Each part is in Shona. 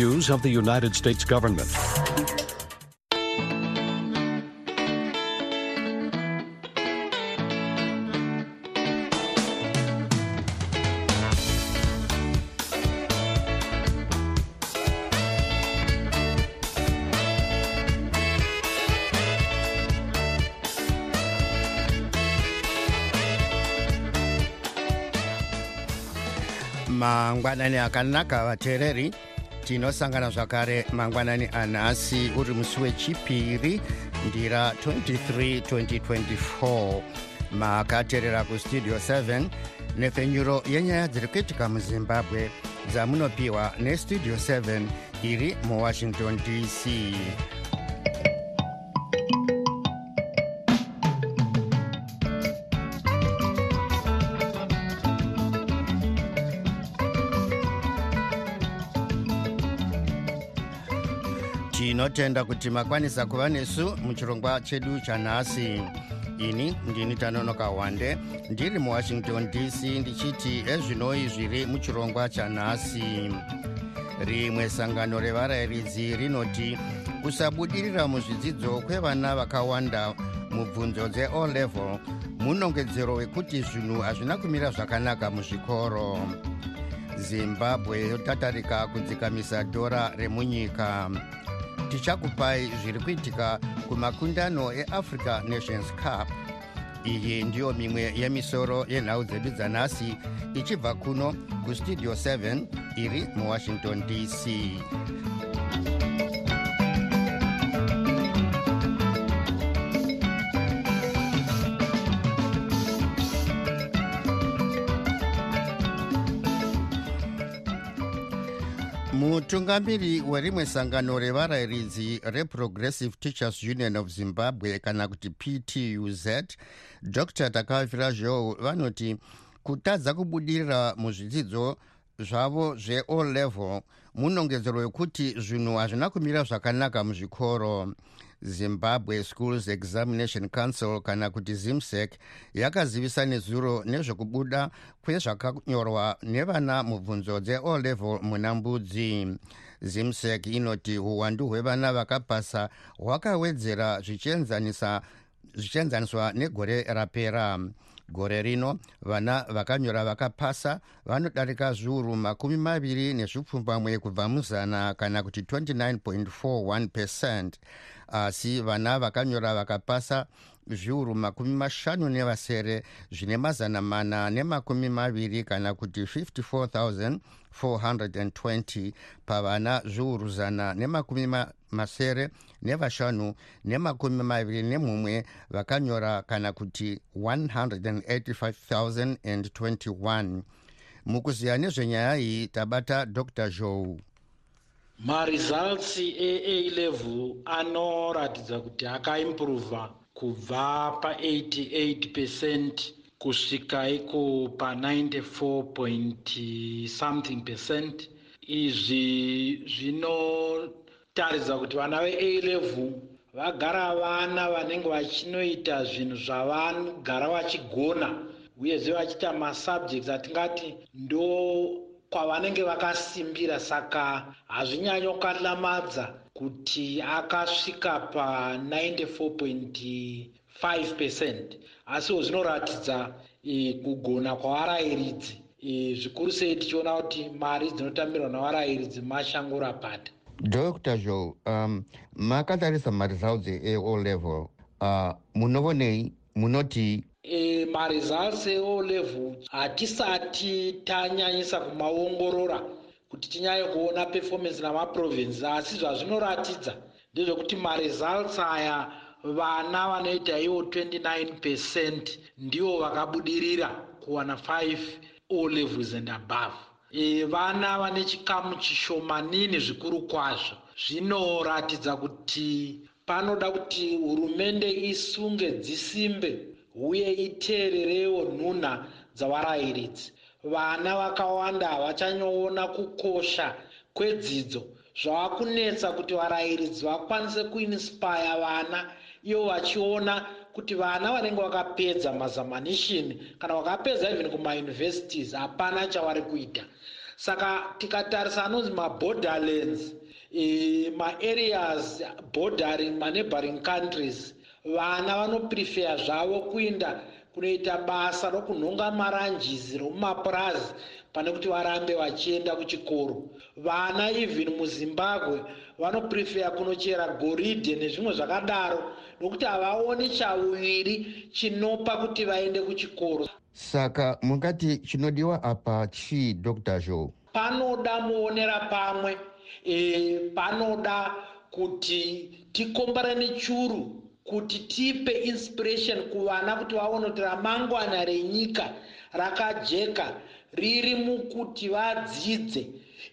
News of the United States government. mangwanani akanaka vateereri tinosangana zvakare mangwanani anhasi uri musi wechipiri ndira 23 2024 makateerera kustudio 7 nepfenyuro yenyaya dziri kuitika muzimbabwe dzamunopiwa nestudio 7 iri muwashington dc tinotenda kuti makwanisa kuva nesu muchirongwa chedu chanhasi. Ini ndini tanonoka wande ndiri muwashington dc ndichiti ezvinoi zviri muchirongwa chanhasi. Rimwe sangano revarayiridzi rinoti kusabudirira muzvidzidzo kwevana vakawanda mubvunzo dzeall level munongedzero wekuti zvinhu hazvina kumira zvakanaka muzvikoro. Zimbabwe yotatarika kudzikamisa dhora remunyika tichakupai zviri kuitika kumakundano eafrica nations cup. Iyi ndiyo mimwe yemisoro yenhau dzedu dzanhasi ichibva kuno kustudio 7 iri muwashington dc mutungamiri werimwe sangano revarayiridzi reprogressive teachers union of zimbabwe kana kuti ptuz dr takavira zhou vanoti kutadza kubudirira muzvidzidzo zvavo zveall level munongedzero wekuti zvinhu hazvina kumira zvakanaka muzvikoro zimbabwe schools examination council kana kuti zimsec yakazivisa nezuro nezvekubuda kwezvakanyorwa nevana mubvunzo dzeall level muna mbudzi. Zimsec inoti uwandu hwevana vakapasa hwakawedzera zvichienzaniswa negore rapera gore rino vana vakanyora vakapasa vanodarika zviuru makumi maviri nezvipfumbamwe kubva muzana kana kuti 29.41 percent. Asi vana vakanyora vakapasa zviuru makumi mashanu nevasere zvine mazana mana nemakumi maviri kana kuti 54420 pavana zviuru zana nemakumi masere nevashanu nemakumi maviri nemumwe vakanyora kana kuti 185021 mukuziya nezvenyaya iyi tabata dr. Joe maresults ea level anoratidza kuti akaimprova kubva pa88 percent kusvika iko pa94 point something percent. Izvi zvinotaridza kuti vana vea level vagara vana vanenge vachinoita zvinhu zvavagara vachigona uyezve vachiita masubjects atingati ndo kwavanenge vakasimbira saka hazvinyanyokanyamadza kuti akasvika pa94.5 percent. Asiwo zvinoratidza e, kugona kwavarayiridzi e, zvikuru sei tichiona kuti mari dzinotambirwa navarayiridzi mashango rapata. Dr joe um, makatarisa maresults eall level. Uh, munovonei munoti e, maresults eo level hatisati tanyanyisa kumaongorora kuti tinyanye kuona performance namaprovinces asi zvazvinoratidza ndezvekuti maresults aya vana vanoita ivo 29 percent ndivo vakabudirira kuwana 5 o levels and above. E, vana vane chikamu chishomanini zvikuru kwazvo. Zvinoratidza kuti panoda kuti hurumende isunge dzisimbe uye iteererewo nhunha dzavarayiridzi vana vakawanda havachanyoona kukosha kwedzidzo. Zvava kunetsa kuti varayiridzi vakwanise kuinspaya vana ivo vachiona kuti vana vanenge vakapedza mazamanishini kana vakapedza even kumayunivhesitizi hapana chavari kuita. Saka tikatarisa anonzi maborderlands e, maareas bordering maneighboring countries vana vanoprefeya zvavo kuenda kunoita basa rokunhonga maranjisi romumapurazi pane kuti varambe vachienda kuchikoro. Vana even muzimbabwe vanoprefeya kunochera goridhe nezvimwe zvakadaro nokuti havaoni chauviri chinopa kuti vaende kuchikoro. Saka mungati chinodiwa apa chii dr joe? Panoda muonera pamwe e, panoda kuti tikombarane churu kuti tipe inspiration kuvana kuti vaone kuti ramangwana renyika rakajeka riri mukuti vadzidze.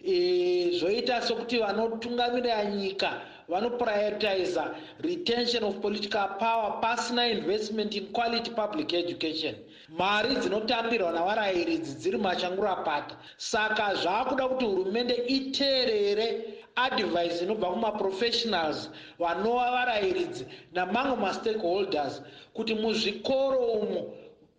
E, zvoita sokuti vanotungamirira nyika vanoprioritiza retention of political power pasina investment in quality public education. Mari dzinotambirwa navarayiridzi dziri mashangurapata saka zvaakuda kuti hurumende iteerere advice inobva kumaprofessionals vanova varayiridzi namamwe mastakeholders kuti muzvikoro umo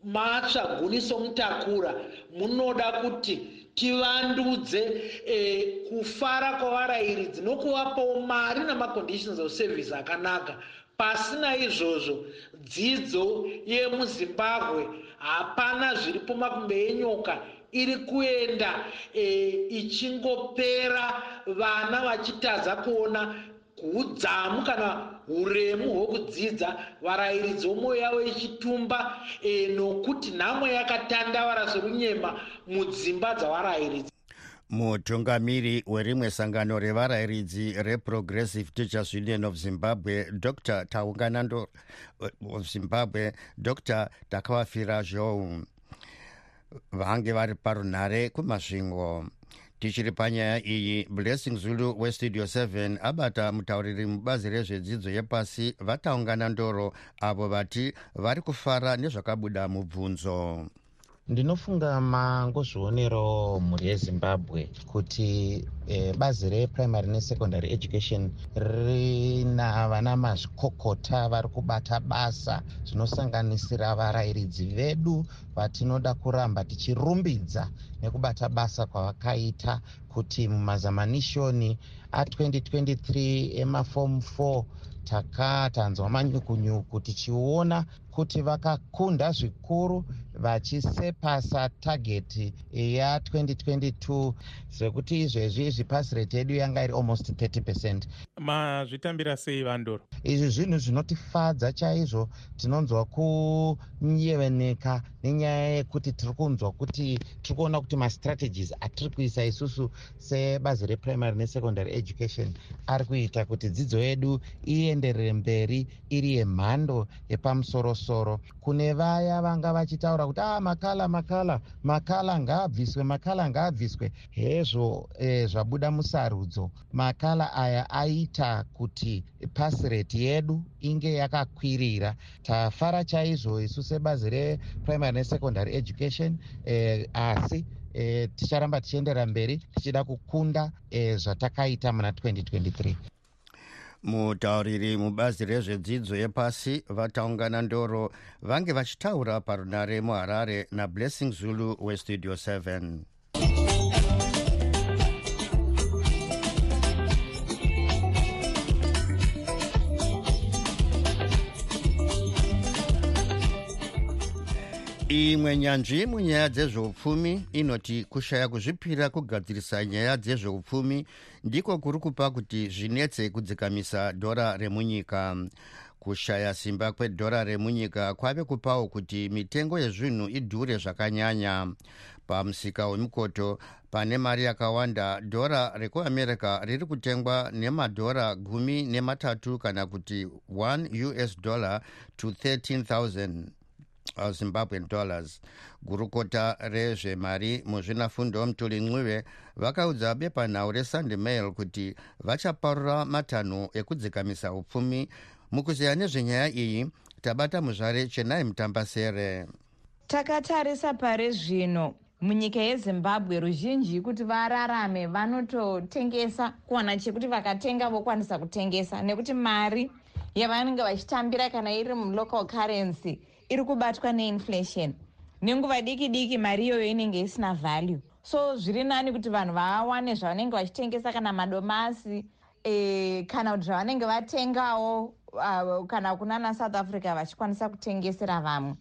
matsva guniso mutakura. Munoda kuti tivandudze e, kufara kwavarayiridzi nokuvapawo mari namaconditions of service akanaka. Pasina izvozvo dzidzo yemuzimbabwe hapana zviripo makumbe enyoka iri kuenda e, ichingopera vana vachitadza kuona kudzamu kana uremu hwokudzidza varayiridzi vomwoyo yavo ichitumba e, nokuti nhamwe yakatandavara sorunyema mudzimba dzavarayiridzi mutungamiri werimwe sangano revarayiridzi reprogressive teachers union of zimbabwe dr taunganando of zimbabwe dr takavafira zhou vange vari parunhare kumasvingo. Tichiri panyaya iyi blessing zulu westudio 7 abata mutauriri mubazi rezvedzidzo yepasi vataungana ndoro avo vati vari kufara nezvakabuda mubvunzo ndinofunga mangozvionerawo mhuri yezimbabwe kuti e, bazi reprimary nesecondary education rina vana mazvikokota vari kubata basa zvinosanganisira varayiridzi vedu vatinoda kuramba tichirumbidza nekubata basa kwavakaita kuti mumazamanishoni a2023 emafomu 4 takatanzwa manyukunyuku tichiona kuti vakakunda zvikuru vachisepasa tageti ya2022 zvekuti izvezvi izvi pasi rate yedu yanga iri almost 30 percent. Mazvitambira sei vandoro izvi zvinhu zvinotifadza chaizvo tinonzwa kunyeveneka nenyaya yekuti tiri kunzwa kuti tiri kuona kuti mastrategies atiri kuisa isusu sebazi reprimary nesecondary education ari kuita kuti dzidzo yedu ienderere mberi iri yemhando yepamusorosoro kune vaya vanga vachitaura kuti ah, makala makala makala ngaabviswe makala ngaabviswe. Hezvo e, zvabuda musarudzo. Makala aya aita kuti pasi rate yedu inge yakakwirira. Tafara chaizvo isu sebazi reprimary nesecondary education e, asi e, ticharamba tichiendera mberi tichida kukunda e, zvatakaita muna 2023 mutauriri mubazi rezvedzidzo yepasi vataungana ndoro vange vachitaura parunare muharare nablessing zulu westudio 7 imwe nyanzvi munyaya dzezveupfumi inoti kushaya kuzvipira kugadzirisa nyaya dzezveupfumi ndiko kuri kupa kuti zvinetse kudzikamisa dhora remunyika. Kushaya simba kwedhora remunyika kwave kupawo kuti mitengo yezvinhu idhure zvakanyanya. Pamusika wemukoto pane mari yakawanda dhora rekuamerica riri kutengwa nemadhora gumi nematatu kana kuti 1 us dollar to 13 zimbabwean dollars. Gurukota rezvemari muzvinafundo mutuli ncwive vakaudza bepanhau resunday mail kuti vachaparura matanho ekudzikamisa upfumi mukuzeya nezvenyaya iyi tabata muzvare chenai mutambasere. Takatarisa pare zvino munyika yezimbabwe ruzhinji kuti vararame vanototengesa kuwana chekuti vakatenga vokwanisa kutengesa nekuti mari yavanenge vachitambira kana iri mulocal currency iri kubatwa neinflation. Nenguva diki diki mari iyoyo inenge isina value. So zviri nani kuti vanhu vawane zvavanenge vachitengesa kana madomasi e, kana kuti zvavanenge vatengawo uh, kana kunana south africa vachikwanisa kutengesera vamwe.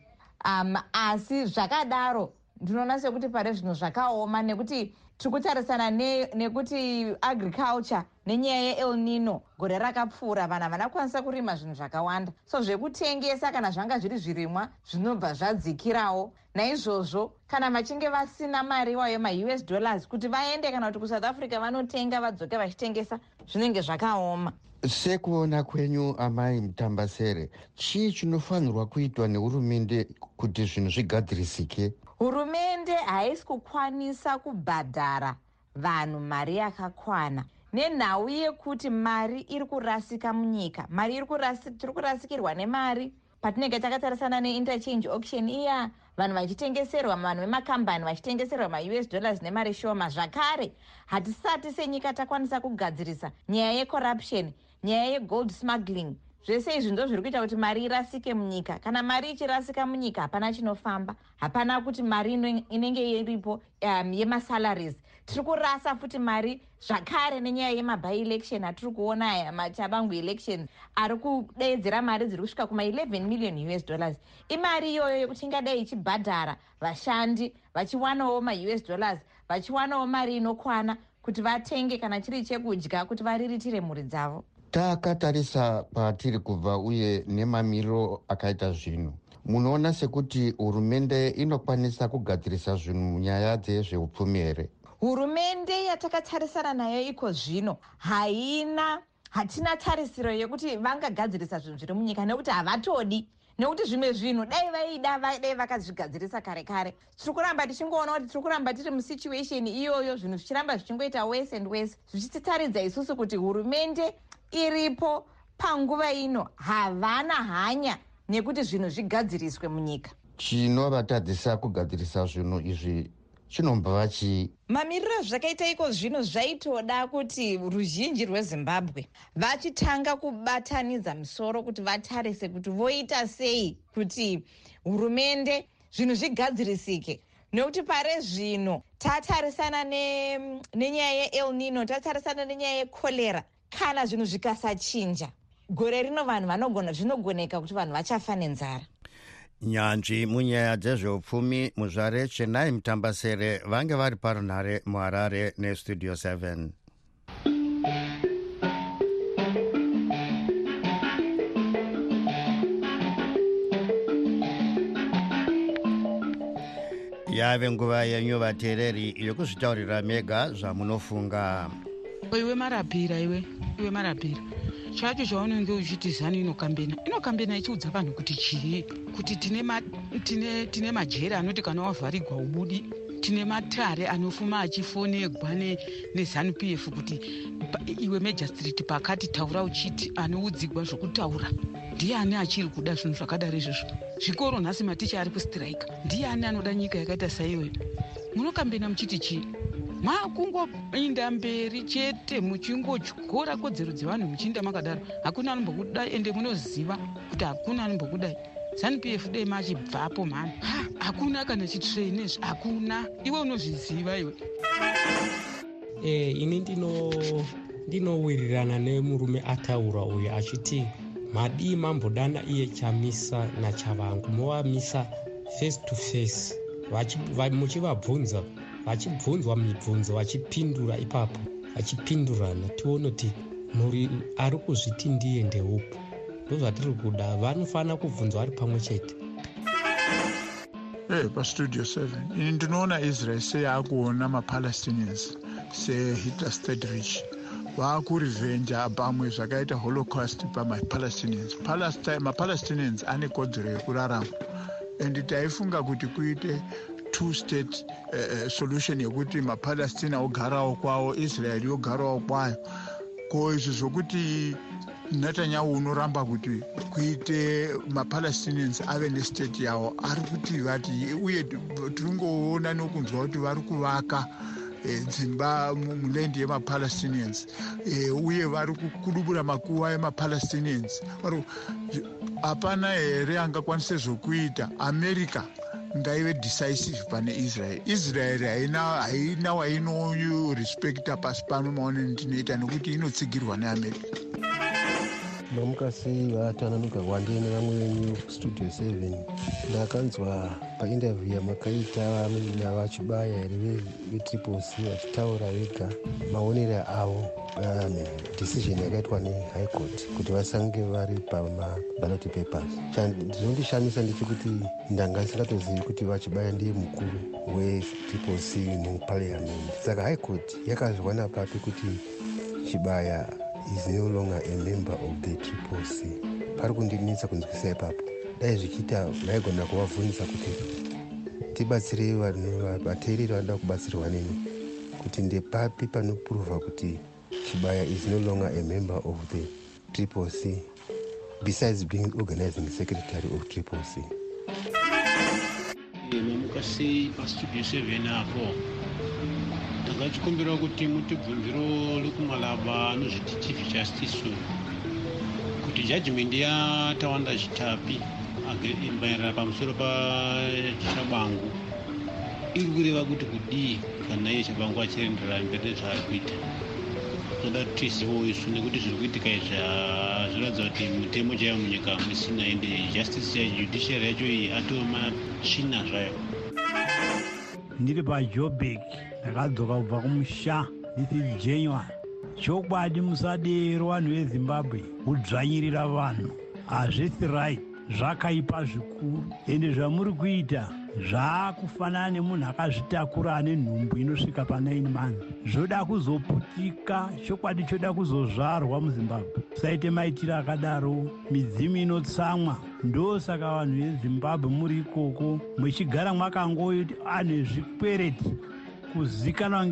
Um, asi zvakadaro ndinoona sekuti pare zvino zvakaoma nekuti tiri kutarisana nekuti ne agriculture nenyaya yeel nino gore rakapfuura vanhu havana kukwanisa kurima zvinhu zvakawanda. So zvekutengesa kana zvanga zviri zvirimwa zvinobva zvadzikirawo naizvozvo kana vachinge vasina mari iwayo maus dollars kuti vaende kana kuti kusouth africa vanotenga vadzoke vachitengesa zvinenge zvakaoma. Sekuona kwenyu amai mutambasere chii chinofanirwa kuitwa nehurumende kuti zvinhu zvigadzirisike hurumende haisi kukwanisa kubhadhara vanhu mari yakakwana. Nenhau yekuti mari iri kurasika munyika mari tiri kurasikirwa nemari patinenge takatarisana neinterchange auction iya vanhu vachitengeserwa vanhu vemakambani vachitengeserwa maus dollars nemari shoma zvakare hatisati senyika takwanisa kugadzirisa nyaya yecorruption nyaya yegold smuggling zvese izvi ndo zviri kuita kuti mari irasike munyika. Kana mari ichirasika munyika hapana chinofamba. Hapana kuti mari inenge iripo um, yemasalaries tiri kurasa futi mari zvakare nenyaya yemaby election atiri kuona aya machabangu elections. Ari kudeedzera mari dziri kusvika kuma11 million us dollars. Imari iyoyo yekuti ingadai ichibhadhara vashandi vachiwanawo maus dollars vachiwanawo mari inokwana kuti vatenge kana chiri chekudya kuti variritire mhuri dzavo takatarisa patiri kubva uye nemamiriro akaita zvinhu. Munoona sekuti hurumende inokwanisa kugadzirisa zvinhu munyaya dzezveupfumi here hurumende yatakatarisana nayo iko zvino. Haina hatina tarisiro yekuti vangagadzirisa zvinhu zviri munyika nekuti havatodi. Nekuti zvimwe zvinhu dai vaida dai vakazvigadzirisa kare kare. Tiri kuramba tichingoona kuti tiri kuramba tiri musituation iyoyo zvinhu zvichiramba zvichingoita wese and wese zvichititaridza isusu kuti hurumende iripo panguva ino. Havana hanya nekuti zvinhu zvigadziriswe munyika. Chinovatadzisa kugadzirisa zvinhu izvi chinombova chii mamiriro azvakaita iko zvino zvaitoda kuti ruzhinji rwezimbabwe vachitanga kubatanidza misoro kuti vatarise kuti voita sei kuti hurumende zvinhu zvigadzirisike. Nekuti pare zvino tatarisana nenyaya yeel nino tatarisana nenyaya yekorera kana zvinhu zvikasachinja gore rino vanhu vanogona zvinogoneka kuti vanhu vachafa nenzara. Nyanzvi munyaya dzezveupfumi muzvare chenai mutambasere vange vari parunhare muharare nestudio 7 yave nguva yenyu vateereri yokuzvitaurira mega zvamunofunga iwe marapira iwe iwe marapira chacho chaunenge uchiti zani inokambena? Inokambena ichiudza vanhu kuti chii? Kuti tine, ma, tine, tine majeri anoti kana wavharigwa ubudi tine matare anofuma achifonegwa nezanup f kuti iwe majastrit pakati taura uchiti anoudzigwa zvokutaura. Ndiani achiri kuda zvinhu zvakadaro izvozvo? Zvikoro nhasi maticha ari kustrike. Ndiani anoda nyika yakaita saiyoyo munokambena muchiti chii makungoinda mberi chete muchingotyora kodzero dzevanhu muchiinda makadaro. Hakuna anombokudai ende munoziva kuti hakuna anombokudai. Zanup f dei machibvapo mhani. Hakuna kana chitrainezvi hakuna. Iwe unozviziva iwe. E, ini ndinowirirana nemurume ataura uyu achiti madii mambodana iye chamisa nachavangu movamisa face to face muchivabvunza vachibvunzwa mibvunzo vachipindura ipapo. Vachipindurana tione kuti muri ari kuzviti ndiye ndeupo. Ndozvatiri kuda vanofanira kubvunzwa vari pamwe chete. Hey, pastudio 7 ini ndinoona israel seyaakuona mapalestinians sehitler state rich vaakurivhenja pamwe zvakaita holocaust pamapalestinians. Mapalestinians ane kodzero yekurarama. And taifunga kuti kuite two state uh, solution yekuti mapalestina ogarawo kwawo israel yogarawo kwayo. Ko izvi zvokuti netanyahu unoramba kuti kuite mapalestinians ave nestate yawo ari kuti vati uye tiringoona nokunzwa kuti vari kuvaka e, dzimba mulendi yemapalestinians e, uye vari kudubura makuva emapalestinians. Hapana here angakwanise zvokuita? America ngaive decisive pane israel. Israel haina haina wainorespekta pasi pano maone ndinoita nekuti inotsigirwa neamerica mamuka sei vatananuka wandene vamwe venyu studio 7 ndakanzwa painterview yamakaita navachibaya here vetriple c vachitaura vega maonero avo um, decision yakaitwa nehigh court kuti vasange vari pamabalot papers. Ndinondishamisa ndechekuti ndanga isingatozivi kuti vachibaya ndiye mukuru wetriple c muparliament saka high court yakazwa napapi kuti chibaya is no longer a member of the triple c. Pari kundinetsa kunzwisa ipapo. Dai zvichiita maigona kuvabvunisa kuti tibatsirei vateereri vanoda kubatsirwa neni kuti ndepapi panopuruvha kuti chibaya is no longer a member of the triple c besides being organizing secretary of triple c. Mamuka sei pastudio 7 apo takachikumbira kuti mutibvunziro rekumalaba anozviti chief justice kuti jajimendi yatawanda chitapi maerera pamusoro pachabangu iri kureva kuti kudii kana iye chabangu achirenderera mberi nezvaari kuita toda kuti tizivewo isu nekuti zviri kuitika izvi zviratidza kuti mutemo chaivo munyika musina ende justice yajudiciary yacho iyi atoo machina zvayo ndiri pajobek ndakadzoka kubva kumusha. This is january chokwadi musadero vanhu vezimbabwe kudzvanyirira vanhu. Hazvisi right. Zvakaipa zvikuru. Ende zvamuri kuita zvaakufanana nemunhu akazvitakura ane nhumbu inosvika pa9 months. Zvoda kuzoputika chokwadi choda kuzozvarwa muzimbabwe. Saite maitiro akadaro midzimu inotsamwa. Ndosaka vanhu vezimbabwe muri ikoko. Muchigara mwakangoti anhu ezvikwereti kuzikanwa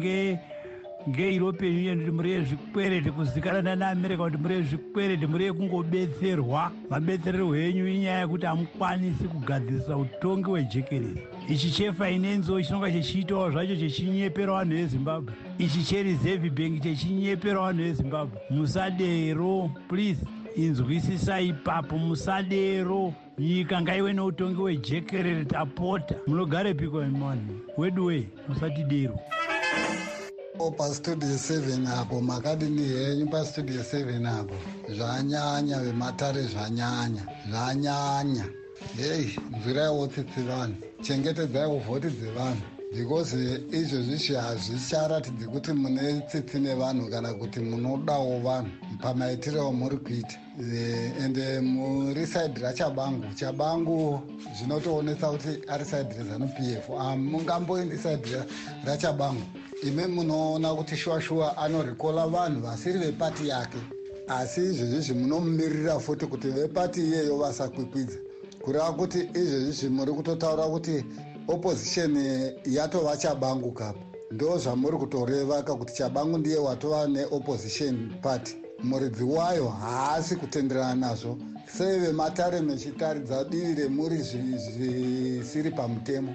ngeeuropean union kuti muri yezvikwereti kuzikana nanaamerica kuti muri yezvikwereti muri yekungobetserwa mabetserero enyu inyaya yekuti hamukwanisi kugadzirisa utongi hwejekerezi ichi chefinenzo chinonga chichiitawo zvacho chichinyepera vanhu vezimbabwe. Ichi chereserve bank chichinyepera vanhu vezimbabwe. Musadero please inzwisisai ipapo. Musadero nyika ngaive neutongi hwejekerere tapota. Munogare piko emani wedway musati dero pastudio 7 apo makadini henyu pastudio 7 apo. Zvanyanya vematare zvanyanya zvanyanya. Hei nzwiraiwo tsitsi vanhu chengetedzaiwo vhoti dzevanhu. Because izvozvizvi hazvicharatidzi kuti mune tsitsi nevanhu kana kuti munodawo vanhu. Pamaitiro amuri kuita. Ende muri saidhi rachabangu. Chabangu zvinotoonesa kuti ari saidhi rezanup f. Hamungamboendi saidhi rachabangu ime munoona kuti shuwa shuwa anorikola vanhu vasiri vepati yake. Asi izvozvizvi munomumirira futi kuti vepati iyeyo vasakwikwidza kureva kuti izvozvizvi muri kutotaura kuti opposition yatova chabangu kapo. Ndo zvamuri kutoreva kakuti chabangu ndiye watova neopposition party. Muridzi wayo haasi kutenderana nazvo. Sei vematare mechitaridza divi remuri zvisiri pamutemo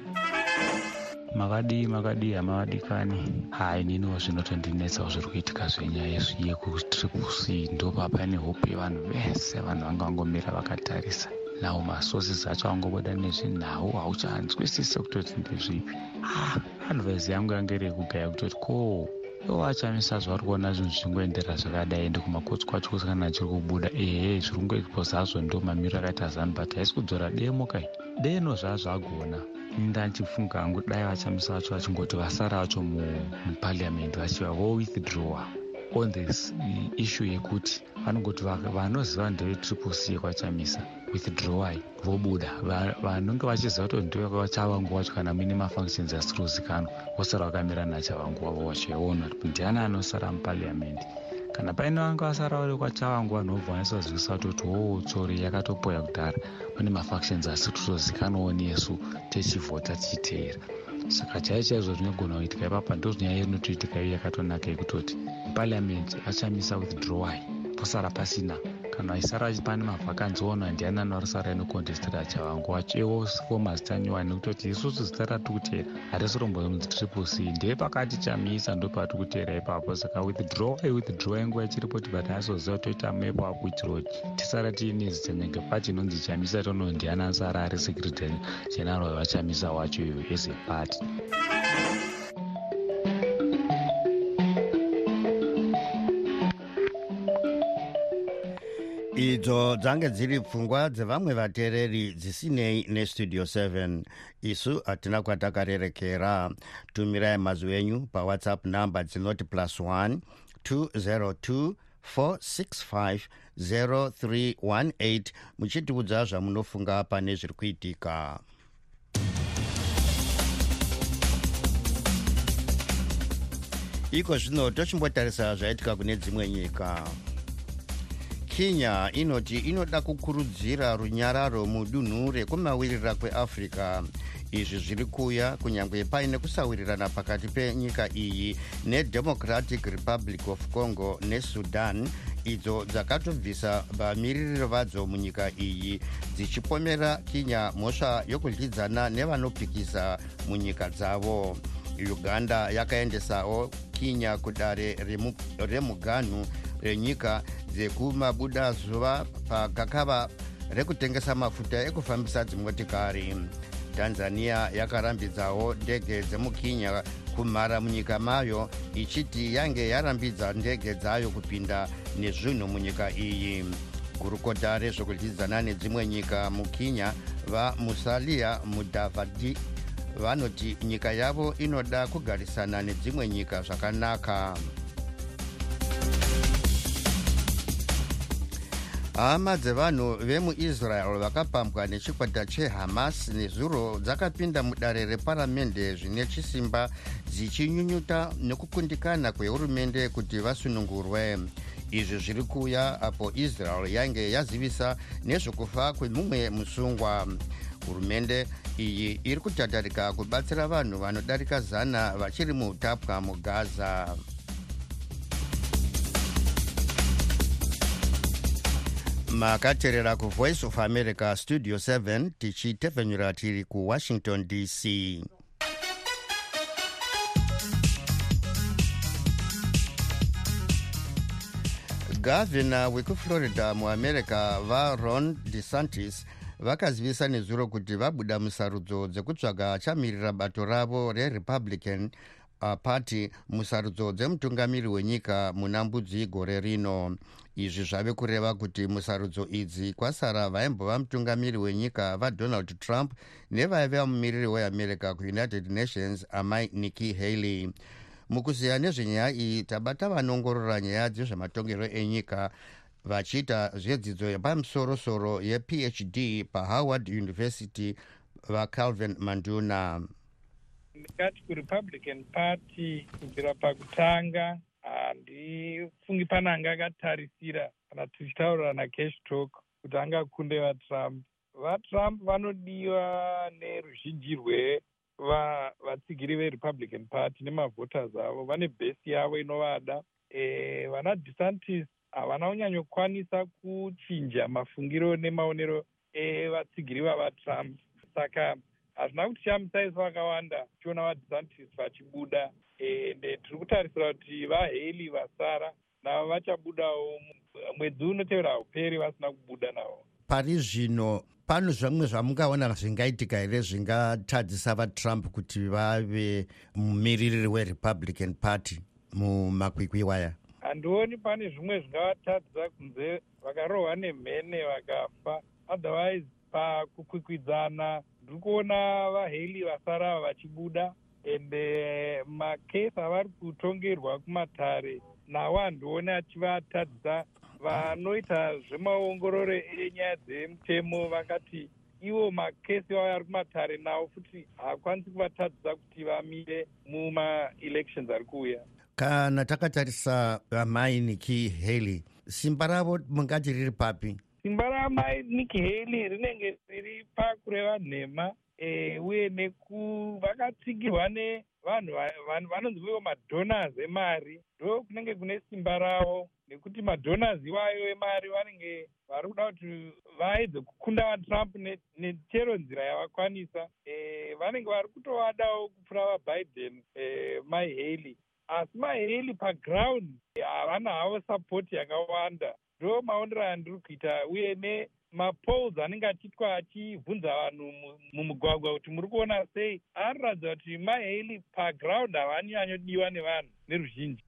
makadii makadii hamavadikani hai niniwo zvinotondinetsawo zviri kuitika zvenyaya yekutriplec ndopa pane hope yevanhu vese. Vanhu vanga vangomira vakatarisa. Nawo masources acho angobuda nezvinhau. Hauchanzwisise kutoti ndezvipi advise yangu yange rekugaya kutoti ko iwo achamisa zvavari kuona zvinhu zvingoendera zvakadai. Ende kumakotsi kwacho kusikana achiri kubuda ehe zviri kungoitwa zvazvo ndo mamiro akaita zanbat haisi kudzora demo kai. Deno zvazvagona ndandichifunga hangu dai vachamisa vacho vachingoti vasara vacho mupariamendi vachiva vowithdrawa on this issue yekuti vanongoti vanoziva ndevetriple c yekwachamisa withdrawai vobuda. Vanonge vachiziva kuti ndevchavangu wacho kana muine mafunctions asiri kuzikanwa vosara vakamira nachavangu wavo vachiona kuti ndiani anosara mupariamendi kana paine vanga vasara vari kwachavangu vanhu vobva vanisazivisa kutoti wo tsori yakatopoya kudhara. Pane mafactions asiri kutozikanwawo nesu techivhota tichiteera saka chai chaizvo zvinogona kuitika ipapa ndo zvinyaya inotoitika iyo yakatonaka yekutoti parliament achamisa withdrawai posara pasina kana aisara pane mavhakanzi ono ndiani anorisara inokontestera chavangu wachewo fomas tanyuwani nekutoti isusu zita ratikutera harisi rombo mutriple c. Ndee pakati chamisa ndo patikutera ipapo. Saka withdraw aiwithdraw yanguva ichiripoti but asoziva toita mepo apo kuitira kuti tisara tiine zita nyange pati inonzi chamisa tono ndiani asara ari secretary general wevachamisa wacho as a party idzo dzange dziri pfungwa dzevamwe vateereri dzisinei nestudio 7 isu hatina kwatakarerekera. Tumirai mazwi enyu pawhatsapp namba dzinoti plus 1 202 465 0318 muchitiudza zvamunofunga pane zviri kuitika. Iko zvino tochimbotarisa zvaitika kune dzimwe nyika kenya inoti inoda kukurudzira runyararo mudunhu rekumavirira kweafrica izvi zviri kuuya kunyange paine kusawirirana pakati penyika iyi nedemocratic republic of congo nesudan idzo dzakatobvisa vamiririro vadzo munyika iyi dzichipomera kenya mhosva yokudyidzana nevanopikisa munyika dzavo. Uganda yakaendesawo kenya kudare remuganhu renyika dzekumabuda zuva pagakava rekutengesa mafuta ekufambisa dzimotikari. Tanzania yakarambidzawo ndege dzemukenya kumhara munyika mayo ichiti yange yarambidza ndege dzayo kupinda nezvinhu munyika iyi. Gurukota rezvekudyidzana nedzimwe nyika mukenya vamusalia mudhavadi vanoti nyika yavo inoda kugarisana nedzimwe nyika zvakanaka hama dzevanhu vemuisrael vakapambwa nechikwata chehamas nezuro dzakapinda mudare reparamende zvine chisimba dzichinyunyuta nekukundikana kwehurumende kuti vasunungurwe. Izvi zviri kuuya apo israel yange yazivisa nezvekufa kwemumwe musungwa. Hurumende iyi iri kutatarika kubatsira vanhu vanodarika zana vachiri muutapwa mugaza makateerera kuvoice of america studio 7 tichitevhenyura tiri kuwashington dc gavhina wekuflorida muamerica varon desantis vakazivisa nezuro kuti vabuda musarudzo dzekutsvaga achamirira bato ravo rerepublican uh, party musarudzo dzemutungamiri wenyika muna mbudzi gore rino. Izvi zvave kureva kuti musarudzo idzi kwasara vaimbova mutungamiri wenyika vadonald trump nevaiva mumiriri weamerica kuunited nations amai nikki haley. Mukuziya nezvenyaya iyi tabata vanongorora nyaya dzezvematongerwo enyika vachiita zvedzidzo yepamusorosoro yephd pahoward university vacalvin manduna ndingati kurepublican party kubvira pakutanga handifungi pane anga akatarisira kana tichitaurira nacash talk kuti angakunde vatrump. Vatrump vanodiwa neruzhinji rwevatsigiri verepublican party nemavhoters avo. Vane bhesi yavo inovada. E, vana desantis havana kunyanyokwanisa kuchinja mafungiro nemaonero evatsigiri vavatrump. Saka hazvina kuti chamusaisa vakawanda tichiona vadesantis vachibuda ende tiri kutarisira kuti vahaley vasara navo vachabudawo mwedzi unotevera hauperi vasina kubuda navo. Pari zvino pano zvamwe zvamungaona zvingaitika here zvingatadzisa vatrump kuti vave mumiririri werepublican party mumakwikwi waya? Handioni pane zvimwe zvingavatadzisa kunze vakarohwa nemhene vakafa. Otherwise pakukwikwidzana ndiri kuona vahaley vasara vachibuda ende makesi avari kutongerwa kumatare nawo handioni achivatadzisa vanoita zvemaongororo enyaya dzemutemo vakati ivo makesi avo ari kumatare nawo futi haakwanisi kuvatadzisa kuti vamire mumaelections ari kuuya. Kana takatarisa amai niki haley simba ravo mungati riri papi simba ramai niki haley rinenge riri pakureva nhema eh, uye neku vakatsigirwa nevanhu vanonzi ivo madonors emari. Ndo kunenge kune simba ravo nekuti madonors iwayo emari vanenge vari kuda kuti vaedze kukunda vatrump nechero nzira yavakwanisa. E, vanenge vari kutovadawo kupfuura vabiden e, mahaley asi mahaley paground havana havo sapoti yakawanda ndo maonero andiri kuita uye nemapols anenge achiitwa achibvunza vanhu mumugwagwa kuti muri kuona sei anoratidza kuti mahaley paground havanyanyodiwa nevanhu neruzhinji.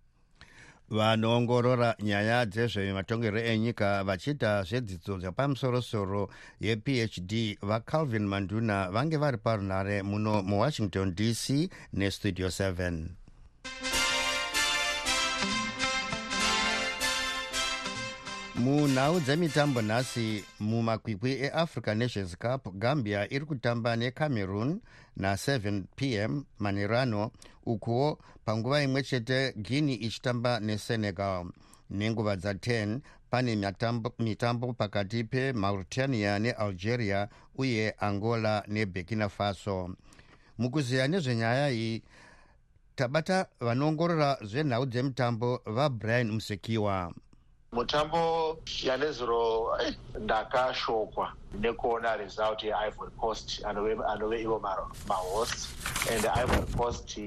Vanoongorora nyaya dzezvematongerwo enyika vachiita zvedzidzo dzepamusorosoro yephd vacalvin manduna vange vari parunhare muno muwashington dc nestudio 7 munhau dzemitambo nhasi mumakwikwi eafrica nations cup gambia iri kutamba necameroon na7 p m manirano ukuwo panguva imwe chete guinea ichitamba nesenegal. Nenguva dza10 pane mitambo, mitambo pakati pemauritania nealgeria uye angola neburkina faso. Mukuziya nezvenyaya iyi tabata vanoongorora zvenhau dzemitambo vabrian musekiwa mutambo yanezuro eh, ndakashokwa nekuona result yeivory coast anove ivo mahost and ivory coast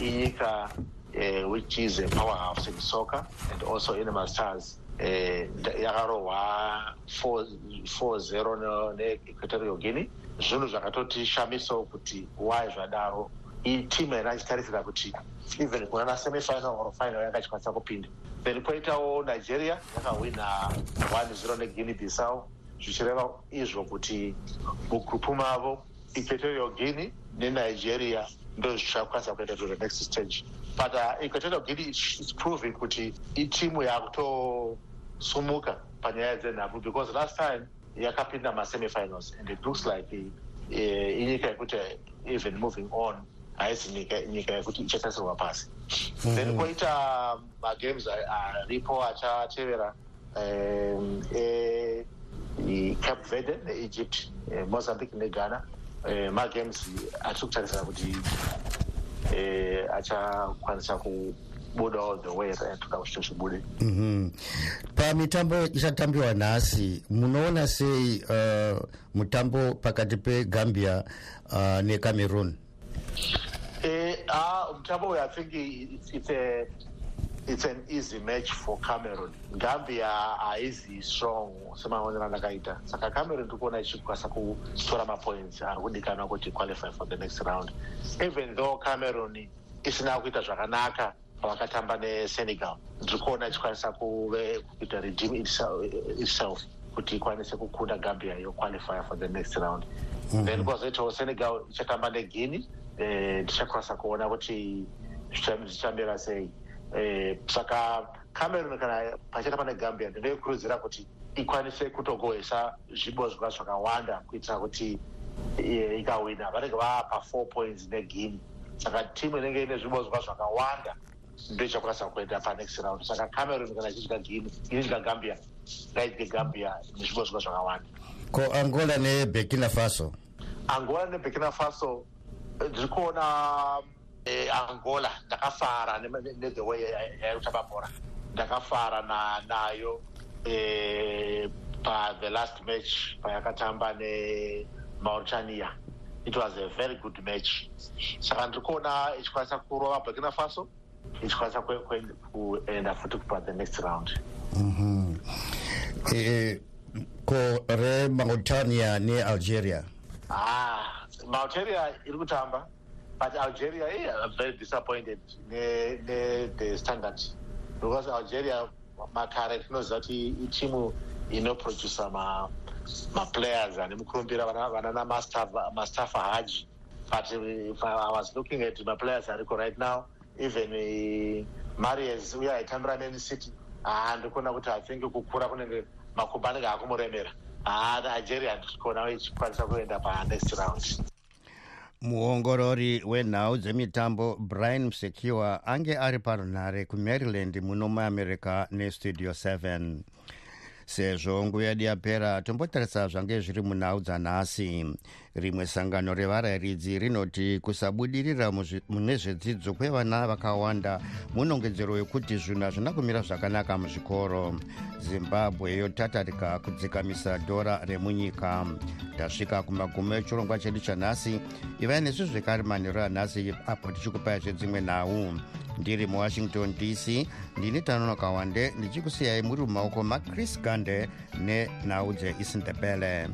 inyika uh, which is a power house in soccer and also in masters eh, yakarohwa 4-0 neequatorial guinea. Zvinhu zvakatotishamisawo kuti wai zvadaro. Itimu yana ichitarisira kuti even kuna nasemifinal or final yanga ichikwanisa kupinda then kwoitawo nigeria yakahwina 1-0 neguinea bissau. Zvichireva izvo kuti mugrupu mavo equatorial guinea nenigeria ndo zvichakwanisa kuenda to the next stage. But uh, equatorial guinea is proving kuti itimu yakutosumuka panyaya dzenhabvu because last time yakapinda masemifinals and it looks like uh, inyika yekuti even moving on haisi nyika yekuti ichatarisirwa pasi then mhm. kwoita magames aripo achatevera ecape verde neegypt e, mozambique neghana e, magames atiri kutarisira kuti e, achakwanisa kubuda all the way toda kuchito chibude mhm. pamitambo ichatambiwa nhasi munoona sei uh, mutambo pakati pegambia uh, necameroon Uh, mutambo uyu i think it's, it's, a, it's an easy match for cameron gambia haizi strong semaonero andakaita saka cameron tiri kuona ichikwanisa kutora mapoints ari kudikanwa kuti qualify for the next round. Even though cameron isina kuita zvakanaka pavakatamba nesenegal ndiri kuona ichikwanisa kuita redeem itself kuti ikwanise kukunda gambia yoqualify for the next round. Mm -hmm. then kwazoitawo senegal ichatamba neguinea tichakwanisa kuona kuti zvichamira sei. Eh, saka cameron kana pachata pane gambia ndinoikurudzira kuti ikwanise kutogohwesa zvibodzwa zvakawanda kuitira kuti eh, ikawina. Vanenge vaapa four points neguine saka timu inenge ine zvibodzwa zvakawanda ndo ichakwanisa kuenda panext round. Saka cameron kana ichidya guine inidya gambia ngaidye gambia nezvibodzwa zvakawanda. Ko angola neburkina faso? Angola neburkina faso ndiri kuona eh, angola ndakafara nethe way yaitamba bhora ndakafara nayo eh, pathe last match payakatamba nemauritania it was a very good match. Saka ndiri kuona ichikwanisa kurova burkina faso ichikwanisa kuenda futi kupa the next round. Mhm. eh, ko remauritania nealgeria ah malgeria iri kutamba but algeria i am very disappointed nethe standard. Because algeria makare tinoziva kuti itimu inoproduca maplayers ane mukurumbira vana namastafa haji but if i was looking at maplayers ariko right now even marias uye aitambira man city handikuona kuti i think kukura kunenge makumba anenge akumuremera haalgeria handiri kuona ichikwanisa kuenda panext round muongorori wenhau dzemitambo brian msekiwa ange ari parunhare kumaryland muno muamerica nestudio 7 sezvo nguva yedu yapera tombotarisa zvange zviri munhau dzanhasi rimwe sangano revarairidzi rinoti kusabudirira mune zvedzidzo kwevana vakawanda munongedzero wekuti zvinhu hazvina kumira zvakanaka muzvikoro. Zimbabwe yotatarika kudzikamisa dhora remunyika. Tasvika kumagumo echirongwa chedu chanhasi ivai nesu zvekare manhero anhasi apo tichikupai zvedzimwe nhau. Ndiri muwashington dc ndini tanonoka wande ndichikusiyai muri mumaoko macris gande nenhau dzeisindebele